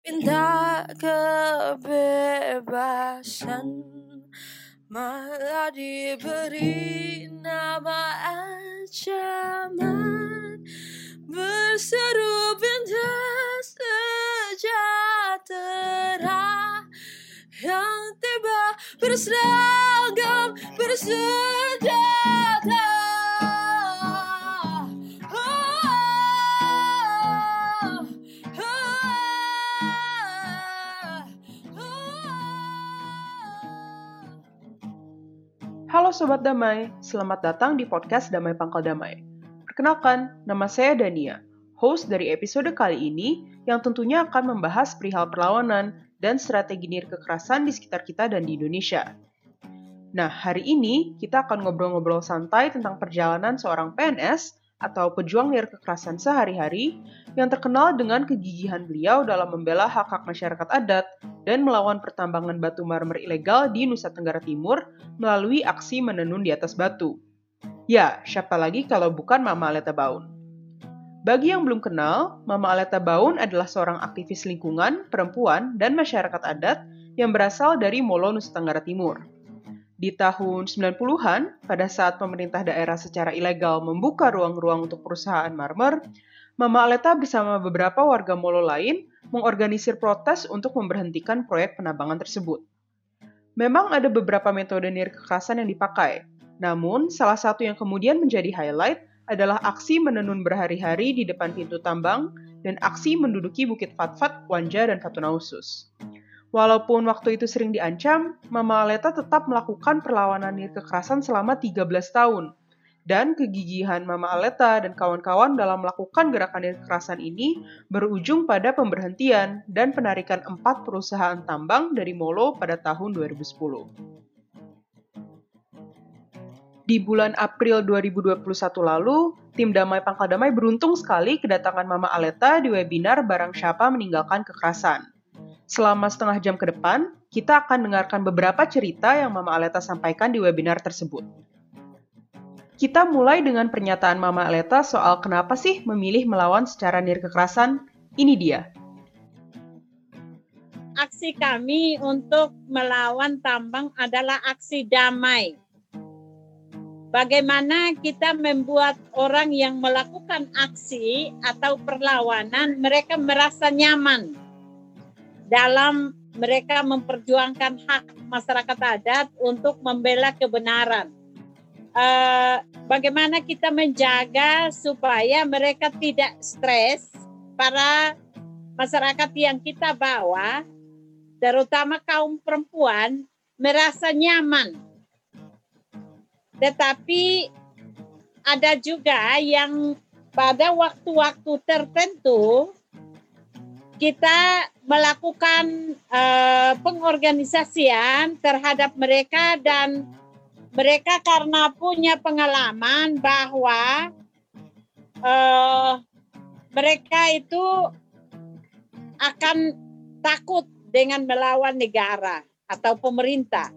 Minta kebebasan Malah diberi nama ancaman. Berseru pinta sejahtera Yang tiba berseragam bersenjata Halo Sobat Damai, selamat datang di podcast Damai Pangkal Damai. Perkenalkan, nama saya Dania, host dari episode kali ini yang tentunya akan membahas perihal perlawanan dan strategi nir kekerasan di sekitar kita dan di Indonesia. Nah, hari ini kita akan ngobrol-ngobrol santai tentang perjalanan seorang PNS atau pejuang nir kekerasan sehari-hari yang terkenal dengan kegigihan beliau dalam membela hak-hak masyarakat adat dan melawan pertambangan batu marmer ilegal di Nusa Tenggara Timur melalui aksi menenun di atas batu. Ya, siapa lagi kalau bukan Mama Aleta Baun? Bagi yang belum kenal, Mama Aleta Baun adalah seorang aktivis lingkungan, perempuan, dan masyarakat adat yang berasal dari Molo, Nusa Tenggara Timur. Di tahun 90-an, pada saat pemerintah daerah secara ilegal membuka ruang-ruang untuk perusahaan marmer, Mama Aleta bersama beberapa warga Molo lain mengorganisir protes untuk memberhentikan proyek penambangan tersebut. Memang ada beberapa metode nir kekerasan yang dipakai, namun salah satu yang kemudian menjadi highlight adalah aksi menenun berhari-hari di depan pintu tambang dan aksi menduduki Bukit Fatfat, Wanja, dan Fatunausus. Walaupun waktu itu sering diancam, Mama Aleta tetap melakukan perlawanan nir kekerasan selama 13 tahun. Dan kegigihan Mama Aleta dan kawan-kawan dalam melakukan gerakan nir kekerasan ini berujung pada pemberhentian dan penarikan empat perusahaan tambang dari Molo pada tahun 2010. Di bulan April 2021 lalu, tim Damai Pangkal Damai beruntung sekali kedatangan Mama Aleta di webinar Barang Siapa Meninggalkan Kekerasan. Selama setengah jam ke depan, kita akan dengarkan beberapa cerita yang Mama Aleta sampaikan di webinar tersebut. Kita mulai dengan pernyataan Mama Aleta soal kenapa sih memilih melawan secara nir kekerasan. Ini dia. Aksi kami untuk melawan tambang adalah aksi damai. Bagaimana kita membuat orang yang melakukan aksi atau perlawanan mereka merasa nyaman dalam mereka memperjuangkan hak masyarakat adat untuk membela kebenaran. Uh, bagaimana kita menjaga supaya mereka tidak stres para masyarakat yang kita bawa, terutama kaum perempuan, merasa nyaman. Tetapi ada juga yang pada waktu-waktu tertentu kita melakukan uh, pengorganisasian terhadap mereka dan mereka karena punya pengalaman bahwa uh, mereka itu akan takut dengan melawan negara atau pemerintah.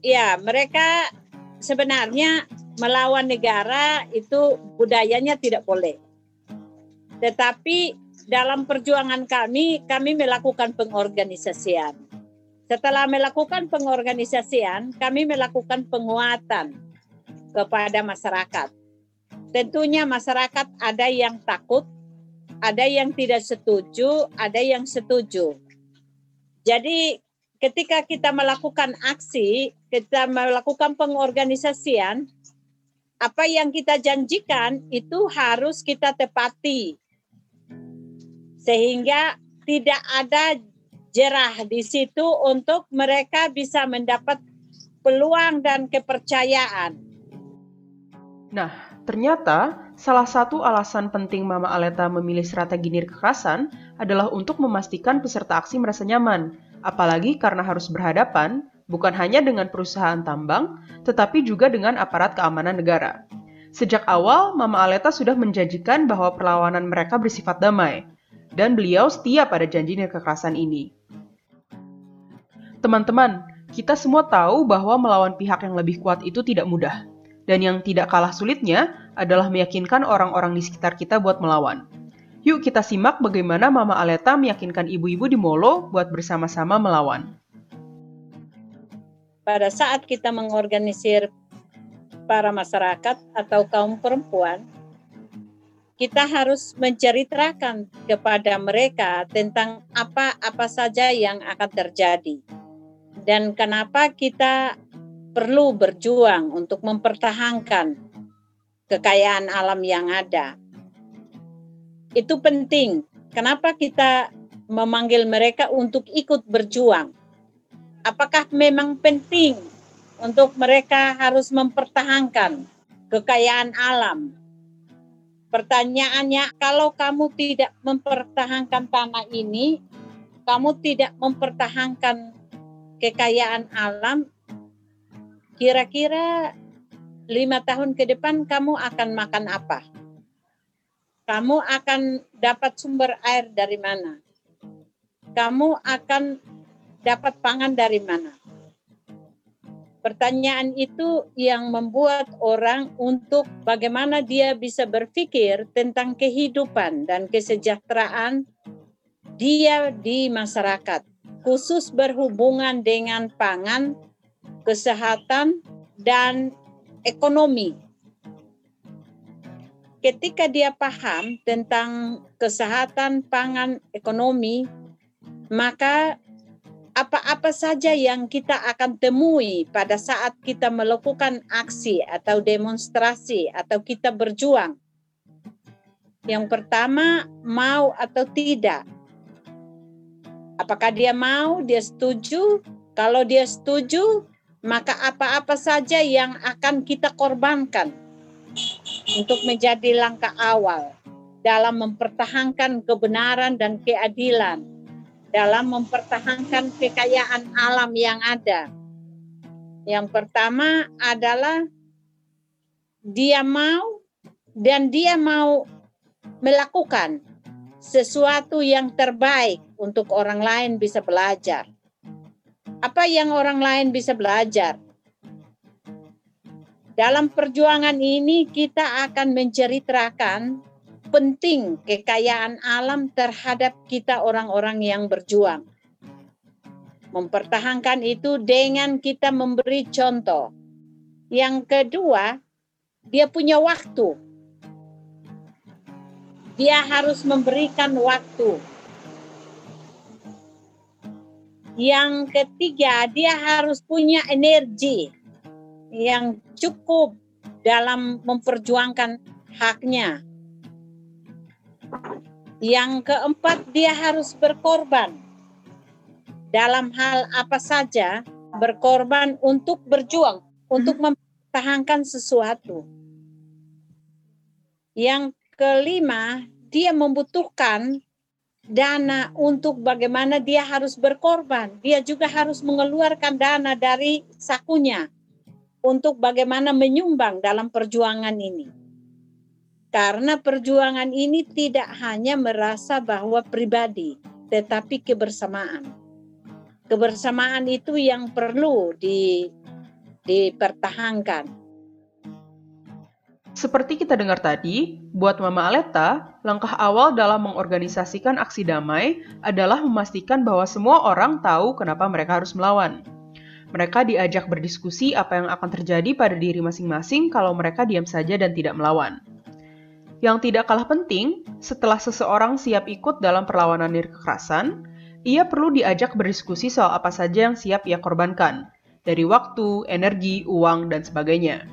Ya, mereka sebenarnya melawan negara itu budayanya tidak boleh. Tetapi dalam perjuangan kami, kami melakukan pengorganisasian. Setelah melakukan pengorganisasian, kami melakukan penguatan kepada masyarakat. Tentunya masyarakat ada yang takut, ada yang tidak setuju, ada yang setuju. Jadi ketika kita melakukan aksi, kita melakukan pengorganisasian, apa yang kita janjikan itu harus kita tepati sehingga tidak ada jerah di situ untuk mereka bisa mendapat peluang dan kepercayaan. Nah, ternyata salah satu alasan penting Mama Aleta memilih strategi kekerasan adalah untuk memastikan peserta aksi merasa nyaman, apalagi karena harus berhadapan bukan hanya dengan perusahaan tambang, tetapi juga dengan aparat keamanan negara. Sejak awal, Mama Aleta sudah menjanjikan bahwa perlawanan mereka bersifat damai, dan beliau setia pada janjinya kekerasan ini. Teman-teman, kita semua tahu bahwa melawan pihak yang lebih kuat itu tidak mudah. Dan yang tidak kalah sulitnya adalah meyakinkan orang-orang di sekitar kita buat melawan. Yuk kita simak bagaimana Mama Aleta meyakinkan ibu-ibu di Molo buat bersama-sama melawan. Pada saat kita mengorganisir para masyarakat atau kaum perempuan, kita harus menceritakan kepada mereka tentang apa-apa saja yang akan terjadi dan kenapa kita perlu berjuang untuk mempertahankan kekayaan alam yang ada itu penting. Kenapa kita memanggil mereka untuk ikut berjuang? Apakah memang penting untuk mereka harus mempertahankan kekayaan alam? Pertanyaannya, kalau kamu tidak mempertahankan tanah ini, kamu tidak mempertahankan kekayaan alam, kira-kira lima tahun ke depan kamu akan makan apa? kamu akan dapat sumber air dari mana? Kamu akan dapat pangan dari mana? Pertanyaan itu yang membuat orang untuk bagaimana dia bisa berpikir tentang kehidupan dan kesejahteraan dia di masyarakat, khusus berhubungan dengan pangan, kesehatan, dan ekonomi. Ketika dia paham tentang kesehatan pangan ekonomi, maka apa-apa saja yang kita akan temui pada saat kita melakukan aksi atau demonstrasi atau kita berjuang. Yang pertama, mau atau tidak. Apakah dia mau, dia setuju? Kalau dia setuju, maka apa-apa saja yang akan kita korbankan untuk menjadi langkah awal dalam mempertahankan kebenaran dan keadilan, dalam mempertahankan kekayaan alam yang ada. Yang pertama adalah dia mau dan dia mau melakukan sesuatu yang terbaik untuk orang lain bisa belajar. Apa yang orang lain bisa belajar? Dalam perjuangan ini kita akan menceritakan penting kekayaan alam terhadap kita orang-orang yang berjuang. Mempertahankan itu dengan kita memberi contoh. Yang kedua, dia punya waktu. Dia harus memberikan waktu. Yang ketiga, dia harus punya energi yang cukup dalam memperjuangkan haknya. Yang keempat, dia harus berkorban dalam hal apa saja, berkorban untuk berjuang, untuk hmm. mempertahankan sesuatu. Yang kelima, dia membutuhkan dana untuk bagaimana dia harus berkorban. Dia juga harus mengeluarkan dana dari sakunya untuk bagaimana menyumbang dalam perjuangan ini. Karena perjuangan ini tidak hanya merasa bahwa pribadi, tetapi kebersamaan. Kebersamaan itu yang perlu di, dipertahankan. Seperti kita dengar tadi, buat Mama Aleta, langkah awal dalam mengorganisasikan aksi damai adalah memastikan bahwa semua orang tahu kenapa mereka harus melawan. Mereka diajak berdiskusi apa yang akan terjadi pada diri masing-masing kalau mereka diam saja dan tidak melawan. Yang tidak kalah penting, setelah seseorang siap ikut dalam perlawanan diri kekerasan, ia perlu diajak berdiskusi soal apa saja yang siap ia korbankan, dari waktu, energi, uang, dan sebagainya.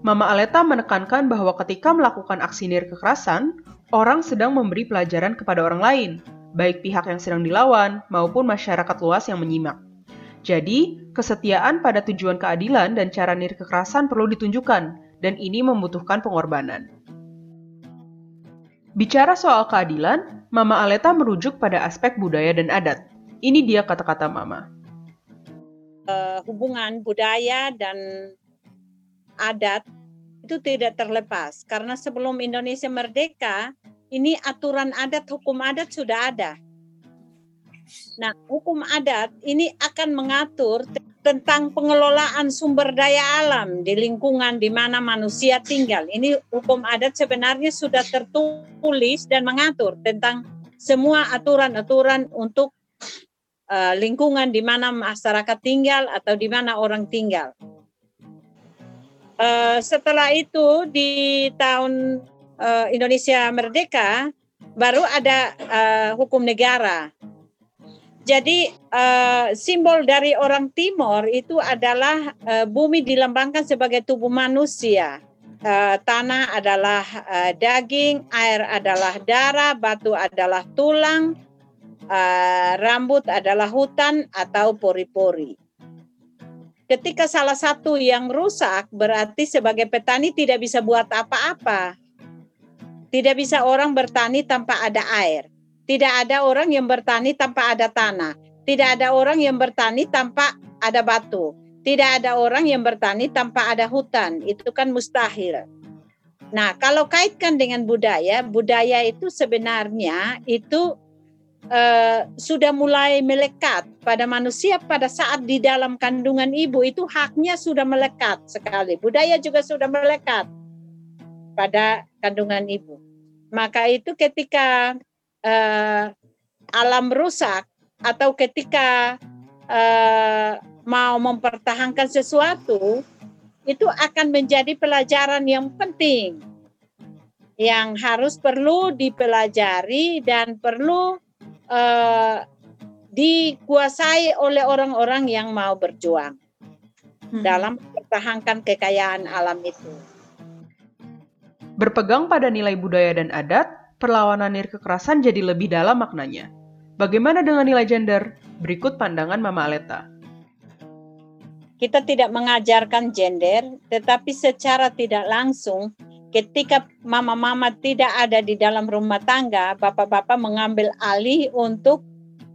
Mama Aleta menekankan bahwa ketika melakukan aksi nir kekerasan, orang sedang memberi pelajaran kepada orang lain, baik pihak yang sedang dilawan maupun masyarakat luas yang menyimak. Jadi, kesetiaan pada tujuan keadilan dan cara nir kekerasan perlu ditunjukkan, dan ini membutuhkan pengorbanan. Bicara soal keadilan, Mama Aleta merujuk pada aspek budaya dan adat. Ini dia kata-kata Mama. Uh, hubungan budaya dan adat itu tidak terlepas karena sebelum Indonesia merdeka ini aturan adat hukum adat sudah ada Nah, hukum adat ini akan mengatur tentang pengelolaan sumber daya alam di lingkungan di mana manusia tinggal. Ini hukum adat sebenarnya sudah tertulis dan mengatur tentang semua aturan-aturan untuk uh, lingkungan di mana masyarakat tinggal atau di mana orang tinggal. Uh, setelah itu di tahun uh, Indonesia merdeka baru ada uh, hukum negara jadi uh, simbol dari orang Timur itu adalah uh, bumi dilambangkan sebagai tubuh manusia. Uh, tanah adalah uh, daging, air adalah darah, batu adalah tulang, uh, rambut adalah hutan atau pori-pori. Ketika salah satu yang rusak, berarti sebagai petani tidak bisa buat apa-apa. Tidak bisa orang bertani tanpa ada air tidak ada orang yang bertani tanpa ada tanah. Tidak ada orang yang bertani tanpa ada batu. Tidak ada orang yang bertani tanpa ada hutan. Itu kan mustahil. Nah, kalau kaitkan dengan budaya, budaya itu sebenarnya itu uh, sudah mulai melekat pada manusia pada saat di dalam kandungan ibu itu haknya sudah melekat sekali. Budaya juga sudah melekat pada kandungan ibu. Maka itu ketika uh, alam rusak atau ketika uh, mau mempertahankan sesuatu itu akan menjadi pelajaran yang penting yang harus perlu dipelajari dan perlu uh, dikuasai oleh orang-orang yang mau berjuang hmm. dalam mempertahankan kekayaan alam itu. Berpegang pada nilai budaya dan adat, perlawanan nir kekerasan jadi lebih dalam maknanya. Bagaimana dengan nilai gender? Berikut pandangan Mama Aleta. Kita tidak mengajarkan gender, tetapi secara tidak langsung ketika mama-mama tidak ada di dalam rumah tangga, bapak-bapak mengambil alih untuk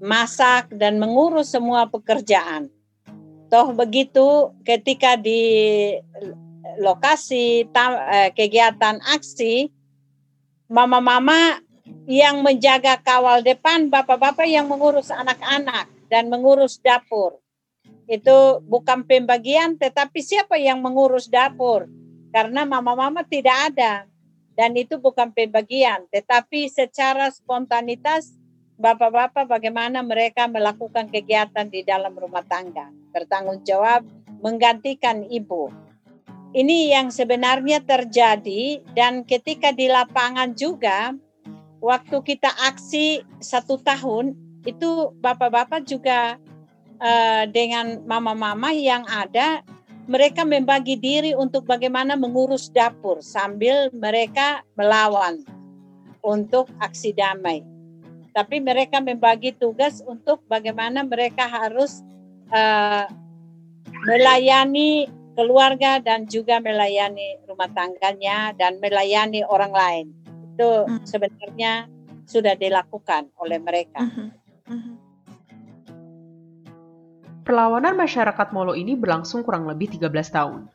masak dan mengurus semua pekerjaan. Toh begitu ketika di lokasi eh, kegiatan aksi mama-mama yang menjaga kawal depan, bapak-bapak yang mengurus anak-anak dan mengurus dapur. Itu bukan pembagian, tetapi siapa yang mengurus dapur? Karena mama-mama tidak ada. Dan itu bukan pembagian, tetapi secara spontanitas bapak-bapak bagaimana mereka melakukan kegiatan di dalam rumah tangga. Bertanggung jawab menggantikan ibu ini yang sebenarnya terjadi dan ketika di lapangan juga waktu kita aksi satu tahun itu bapak-bapak juga uh, dengan mama-mama yang ada mereka membagi diri untuk bagaimana mengurus dapur sambil mereka melawan untuk aksi damai. Tapi mereka membagi tugas untuk bagaimana mereka harus uh, melayani keluarga dan juga melayani rumah tangganya dan melayani orang lain. Itu hmm. sebenarnya sudah dilakukan oleh mereka. Hmm. Hmm. Perlawanan masyarakat Molo ini berlangsung kurang lebih 13 tahun.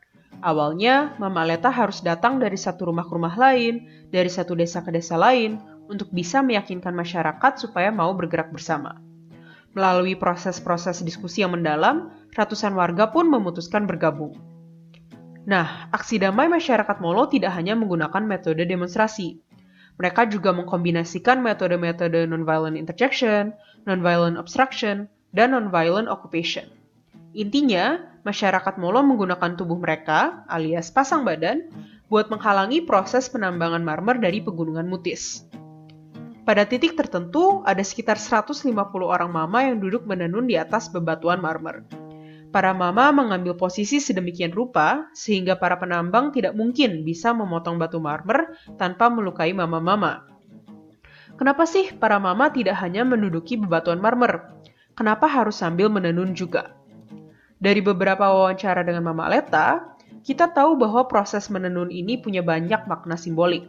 Awalnya, Mama Leta harus datang dari satu rumah ke rumah lain, dari satu desa ke desa lain, untuk bisa meyakinkan masyarakat supaya mau bergerak bersama. Melalui proses-proses diskusi yang mendalam, ratusan warga pun memutuskan bergabung. Nah, aksi damai masyarakat Molo tidak hanya menggunakan metode demonstrasi. Mereka juga mengkombinasikan metode-metode nonviolent interjection, nonviolent obstruction, dan nonviolent occupation. Intinya, masyarakat Molo menggunakan tubuh mereka, alias pasang badan, buat menghalangi proses penambangan marmer dari pegunungan Mutis. Pada titik tertentu, ada sekitar 150 orang mama yang duduk menenun di atas bebatuan marmer. Para mama mengambil posisi sedemikian rupa sehingga para penambang tidak mungkin bisa memotong batu marmer tanpa melukai mama-mama. Kenapa sih para mama tidak hanya menduduki bebatuan marmer? Kenapa harus sambil menenun juga? Dari beberapa wawancara dengan Mama Leta, kita tahu bahwa proses menenun ini punya banyak makna simbolik.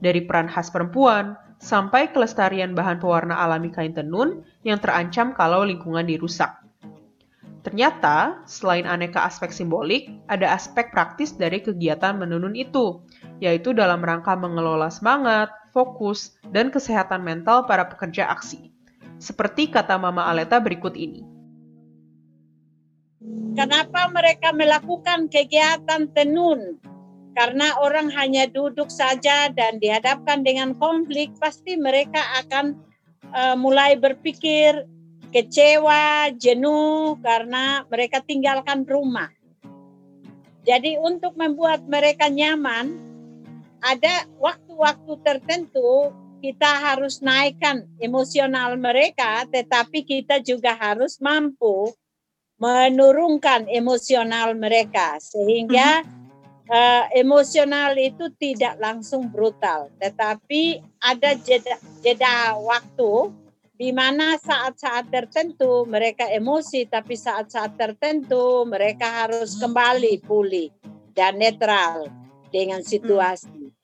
Dari peran khas perempuan, sampai kelestarian bahan pewarna alami kain tenun yang terancam kalau lingkungan dirusak. Ternyata, selain aneka aspek simbolik, ada aspek praktis dari kegiatan menenun itu, yaitu dalam rangka mengelola semangat, fokus, dan kesehatan mental para pekerja aksi. Seperti kata Mama Aleta berikut ini. Kenapa mereka melakukan kegiatan tenun? Karena orang hanya duduk saja dan dihadapkan dengan konflik, pasti mereka akan uh, mulai berpikir kecewa, jenuh karena mereka tinggalkan rumah. Jadi untuk membuat mereka nyaman, ada waktu-waktu tertentu kita harus naikkan emosional mereka, tetapi kita juga harus mampu menurunkan emosional mereka sehingga uh, emosional itu tidak langsung brutal, tetapi ada jeda, jeda waktu di mana saat-saat tertentu mereka emosi, tapi saat-saat tertentu mereka harus kembali pulih dan netral dengan situasi.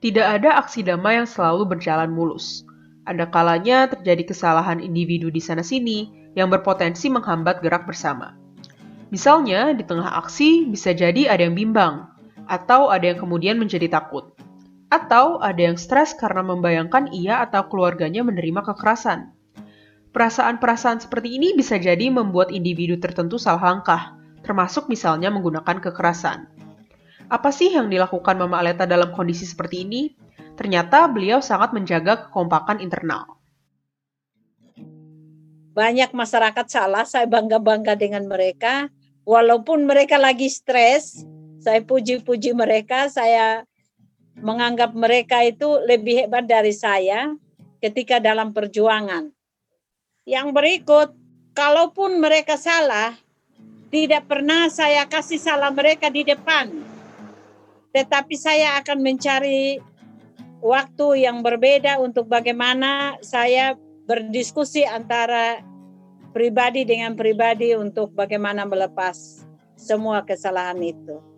Tidak ada aksi damai yang selalu berjalan mulus. Ada kalanya terjadi kesalahan individu di sana-sini yang berpotensi menghambat gerak bersama. Misalnya, di tengah aksi bisa jadi ada yang bimbang, atau ada yang kemudian menjadi takut, atau ada yang stres karena membayangkan ia atau keluarganya menerima kekerasan. Perasaan-perasaan seperti ini bisa jadi membuat individu tertentu salah langkah, termasuk misalnya menggunakan kekerasan. Apa sih yang dilakukan Mama Aleta dalam kondisi seperti ini? Ternyata beliau sangat menjaga kekompakan internal. Banyak masyarakat salah, saya bangga-bangga dengan mereka. Walaupun mereka lagi stres, saya puji-puji mereka, saya menganggap mereka itu lebih hebat dari saya ketika dalam perjuangan. Yang berikut, kalaupun mereka salah, tidak pernah saya kasih salah mereka di depan. Tetapi saya akan mencari waktu yang berbeda untuk bagaimana saya berdiskusi antara pribadi dengan pribadi untuk bagaimana melepas semua kesalahan itu.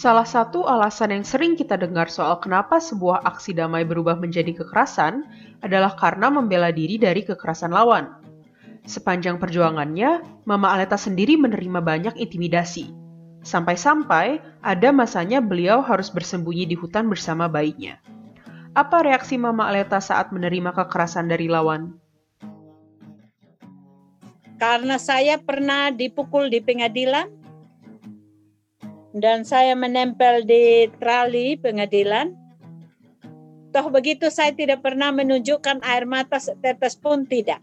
Salah satu alasan yang sering kita dengar soal kenapa sebuah aksi damai berubah menjadi kekerasan adalah karena membela diri dari kekerasan lawan. Sepanjang perjuangannya, Mama Aleta sendiri menerima banyak intimidasi, Sampai-sampai ada masanya beliau harus bersembunyi di hutan bersama bayinya. Apa reaksi Mama Aleta saat menerima kekerasan dari lawan? Karena saya pernah dipukul di pengadilan dan saya menempel di trali pengadilan. Toh begitu saya tidak pernah menunjukkan air mata setetes pun tidak.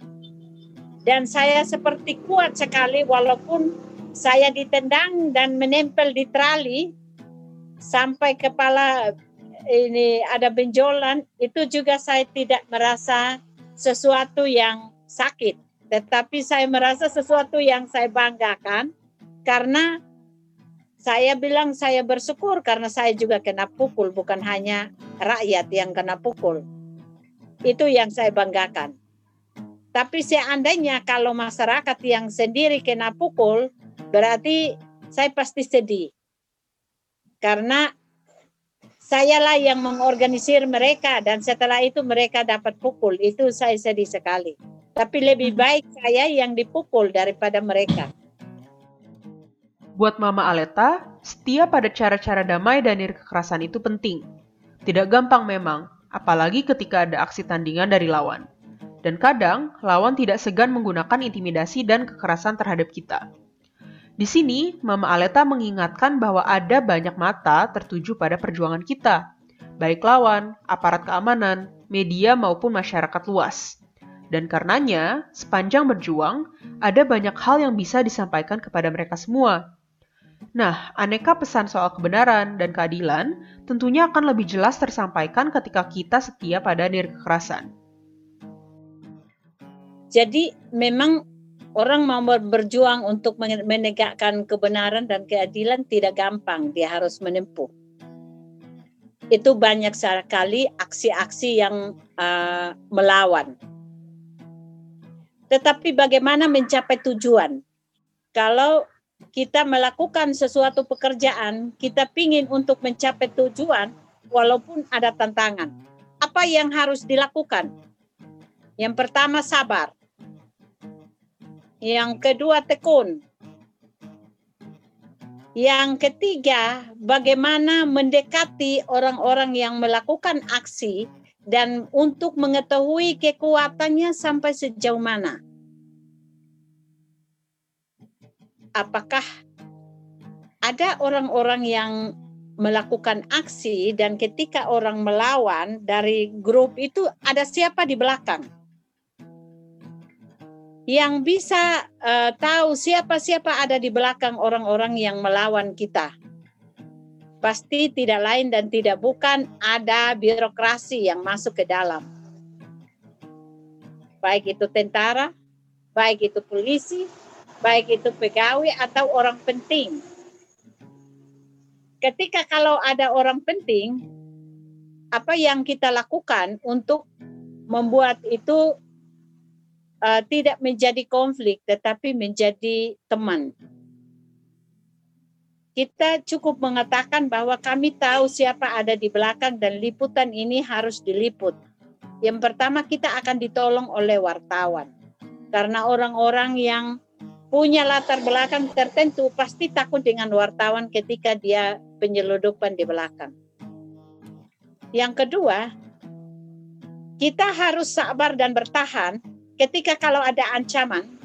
Dan saya seperti kuat sekali walaupun saya ditendang dan menempel di trali sampai kepala ini ada benjolan itu juga saya tidak merasa sesuatu yang sakit tetapi saya merasa sesuatu yang saya banggakan karena saya bilang saya bersyukur karena saya juga kena pukul bukan hanya rakyat yang kena pukul itu yang saya banggakan tapi seandainya kalau masyarakat yang sendiri kena pukul berarti saya pasti sedih. Karena sayalah yang mengorganisir mereka dan setelah itu mereka dapat pukul. Itu saya sedih sekali. Tapi lebih hmm. baik saya yang dipukul daripada mereka. Buat Mama Aleta, setia pada cara-cara damai dan kekerasan itu penting. Tidak gampang memang, apalagi ketika ada aksi tandingan dari lawan. Dan kadang, lawan tidak segan menggunakan intimidasi dan kekerasan terhadap kita. Di sini, Mama Aleta mengingatkan bahwa ada banyak mata tertuju pada perjuangan kita, baik lawan, aparat keamanan, media maupun masyarakat luas. Dan karenanya, sepanjang berjuang, ada banyak hal yang bisa disampaikan kepada mereka semua. Nah, aneka pesan soal kebenaran dan keadilan tentunya akan lebih jelas tersampaikan ketika kita setia pada nilai kekerasan. Jadi memang orang mau berjuang untuk menegakkan kebenaran dan keadilan tidak gampang, dia harus menempuh. Itu banyak sekali aksi-aksi yang uh, melawan. Tetapi bagaimana mencapai tujuan? Kalau kita melakukan sesuatu pekerjaan, kita ingin untuk mencapai tujuan walaupun ada tantangan. Apa yang harus dilakukan? Yang pertama sabar. Yang kedua tekun. Yang ketiga, bagaimana mendekati orang-orang yang melakukan aksi dan untuk mengetahui kekuatannya sampai sejauh mana. Apakah ada orang-orang yang melakukan aksi dan ketika orang melawan dari grup itu ada siapa di belakang? Yang bisa uh, tahu siapa-siapa ada di belakang orang-orang yang melawan kita? Pasti tidak lain dan tidak bukan ada birokrasi yang masuk ke dalam. Baik itu tentara baik itu polisi baik itu pegawai atau orang penting ketika kalau ada orang penting, apa yang kita lakukan untuk membuat itu uh, tidak menjadi konflik, tetapi menjadi teman. Kita cukup mengatakan bahwa kami tahu siapa ada di belakang dan liputan ini harus diliput. Yang pertama kita akan ditolong oleh wartawan. Karena orang-orang yang punya latar belakang tertentu pasti takut dengan wartawan ketika dia penyeludupan di belakang. Yang kedua, kita harus sabar dan bertahan ketika kalau ada ancaman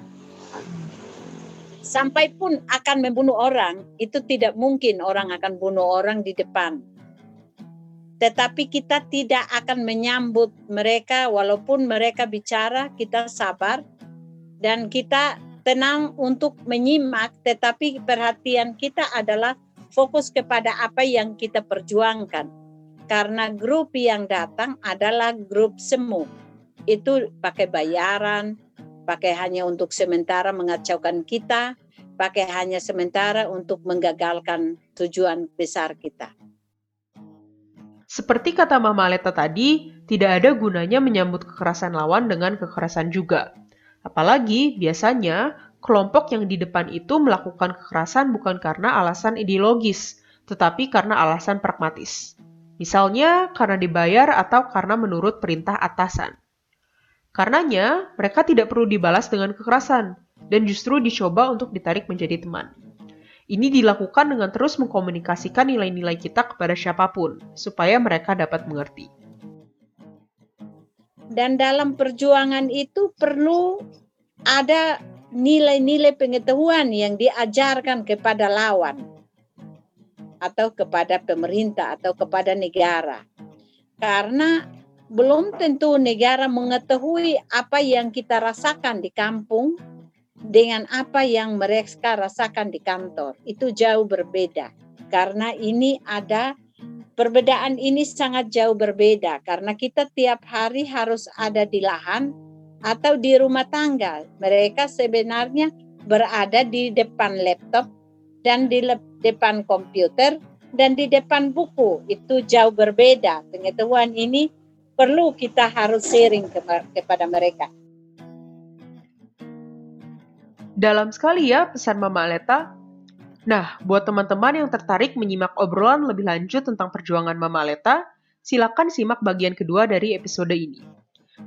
sampai pun akan membunuh orang, itu tidak mungkin orang akan bunuh orang di depan. Tetapi kita tidak akan menyambut mereka walaupun mereka bicara, kita sabar dan kita tenang untuk menyimak, tetapi perhatian kita adalah fokus kepada apa yang kita perjuangkan. Karena grup yang datang adalah grup semu. Itu pakai bayaran, pakai hanya untuk sementara mengacaukan kita, pakai hanya sementara untuk menggagalkan tujuan besar kita. Seperti kata Mama Leta tadi, tidak ada gunanya menyambut kekerasan lawan dengan kekerasan juga. Apalagi biasanya kelompok yang di depan itu melakukan kekerasan bukan karena alasan ideologis, tetapi karena alasan pragmatis. Misalnya karena dibayar atau karena menurut perintah atasan. Karenanya, mereka tidak perlu dibalas dengan kekerasan, dan justru dicoba untuk ditarik menjadi teman. Ini dilakukan dengan terus mengkomunikasikan nilai-nilai kita kepada siapa pun, supaya mereka dapat mengerti. Dan dalam perjuangan itu perlu ada nilai-nilai pengetahuan yang diajarkan kepada lawan atau kepada pemerintah atau kepada negara. Karena belum tentu negara mengetahui apa yang kita rasakan di kampung dengan apa yang mereka rasakan di kantor. Itu jauh berbeda. Karena ini ada perbedaan ini sangat jauh berbeda karena kita tiap hari harus ada di lahan atau di rumah tangga. Mereka sebenarnya berada di depan laptop dan di depan komputer dan di depan buku. Itu jauh berbeda. Pengetahuan ini perlu kita harus sharing kepada mereka. Dalam sekali ya pesan Mama Aleta. Nah, buat teman-teman yang tertarik menyimak obrolan lebih lanjut tentang perjuangan Mama Aleta, silakan simak bagian kedua dari episode ini.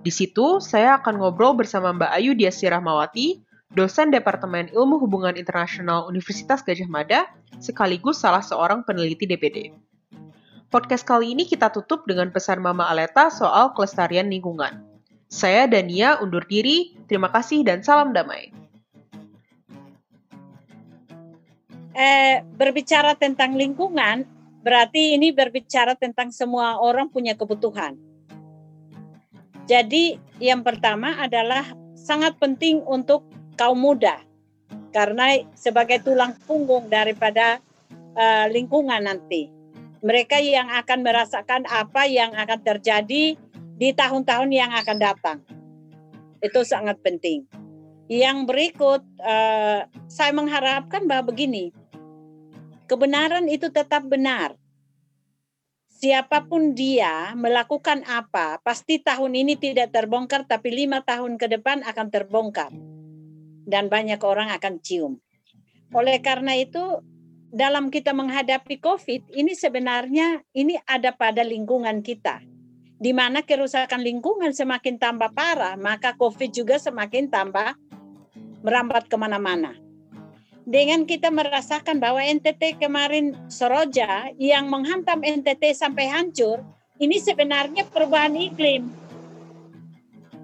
Di situ, saya akan ngobrol bersama Mbak Ayu Diasy Rahmawati, dosen Departemen Ilmu Hubungan Internasional Universitas Gajah Mada, sekaligus salah seorang peneliti DPD. Podcast kali ini kita tutup dengan pesan Mama Aleta soal kelestarian lingkungan. Saya Dania undur diri, terima kasih dan salam damai. Eh, berbicara tentang lingkungan, berarti ini berbicara tentang semua orang punya kebutuhan jadi yang pertama adalah sangat penting untuk kaum muda karena sebagai tulang punggung daripada uh, lingkungan nanti. Mereka yang akan merasakan apa yang akan terjadi di tahun-tahun yang akan datang. Itu sangat penting. Yang berikut, uh, saya mengharapkan bahwa begini, kebenaran itu tetap benar siapa pun dia melakukan apa, pasti tahun ini tidak terbongkar, tapi lima tahun ke depan akan terbongkar. Dan banyak orang akan cium. Oleh karena itu, dalam kita menghadapi COVID, ini sebenarnya ini ada pada lingkungan kita. Di mana kerusakan lingkungan semakin tambah parah, maka COVID juga semakin tambah merambat ke mana-mana. Dengan kita merasakan bahwa NTT kemarin Soroja yang menghantam NTT sampai hancur, ini sebenarnya perubahan iklim.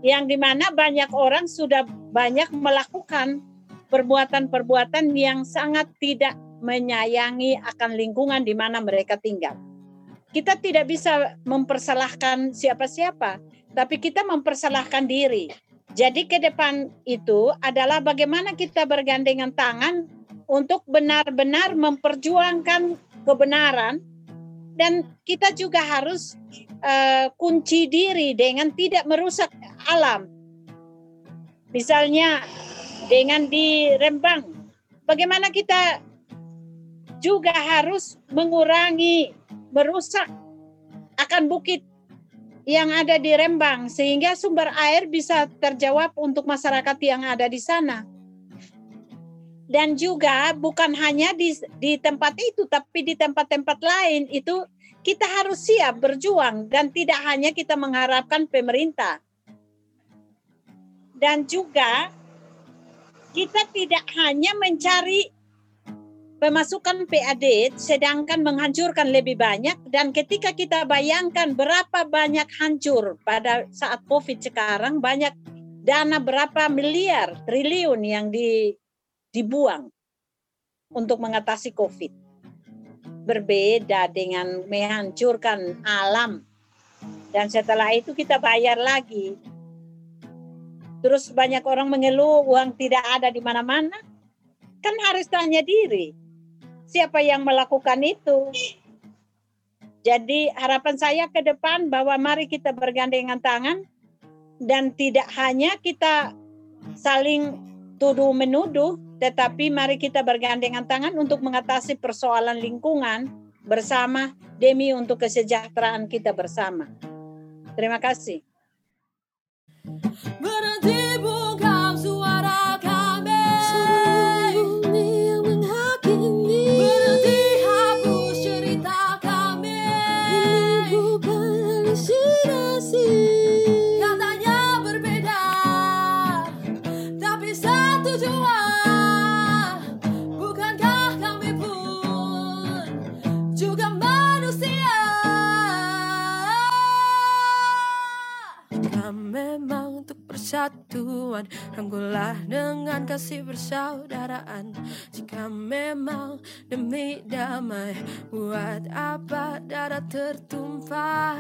Yang di mana banyak orang sudah banyak melakukan perbuatan-perbuatan yang sangat tidak menyayangi akan lingkungan di mana mereka tinggal. Kita tidak bisa mempersalahkan siapa-siapa, tapi kita mempersalahkan diri jadi ke depan itu adalah bagaimana kita bergandengan tangan untuk benar-benar memperjuangkan kebenaran. Dan kita juga harus uh, kunci diri dengan tidak merusak alam. Misalnya dengan di Rembang, bagaimana kita juga harus mengurangi merusak akan bukit yang ada di Rembang sehingga sumber air bisa terjawab untuk masyarakat yang ada di sana. Dan juga bukan hanya di di tempat itu tapi di tempat-tempat lain itu kita harus siap berjuang dan tidak hanya kita mengharapkan pemerintah. Dan juga kita tidak hanya mencari pemasukan PAD sedangkan menghancurkan lebih banyak dan ketika kita bayangkan berapa banyak hancur pada saat Covid sekarang banyak dana berapa miliar triliun yang di, dibuang untuk mengatasi Covid. Berbeda dengan menghancurkan alam dan setelah itu kita bayar lagi. Terus banyak orang mengeluh uang tidak ada di mana-mana. Kan harus tanya diri, siapa yang melakukan itu. Jadi harapan saya ke depan bahwa mari kita bergandengan tangan dan tidak hanya kita saling tuduh menuduh, tetapi mari kita bergandengan tangan untuk mengatasi persoalan lingkungan bersama demi untuk kesejahteraan kita bersama. Terima kasih. persatuan kasih persaudaraan. Jika memang demi damai Buat apa darah tertumpah?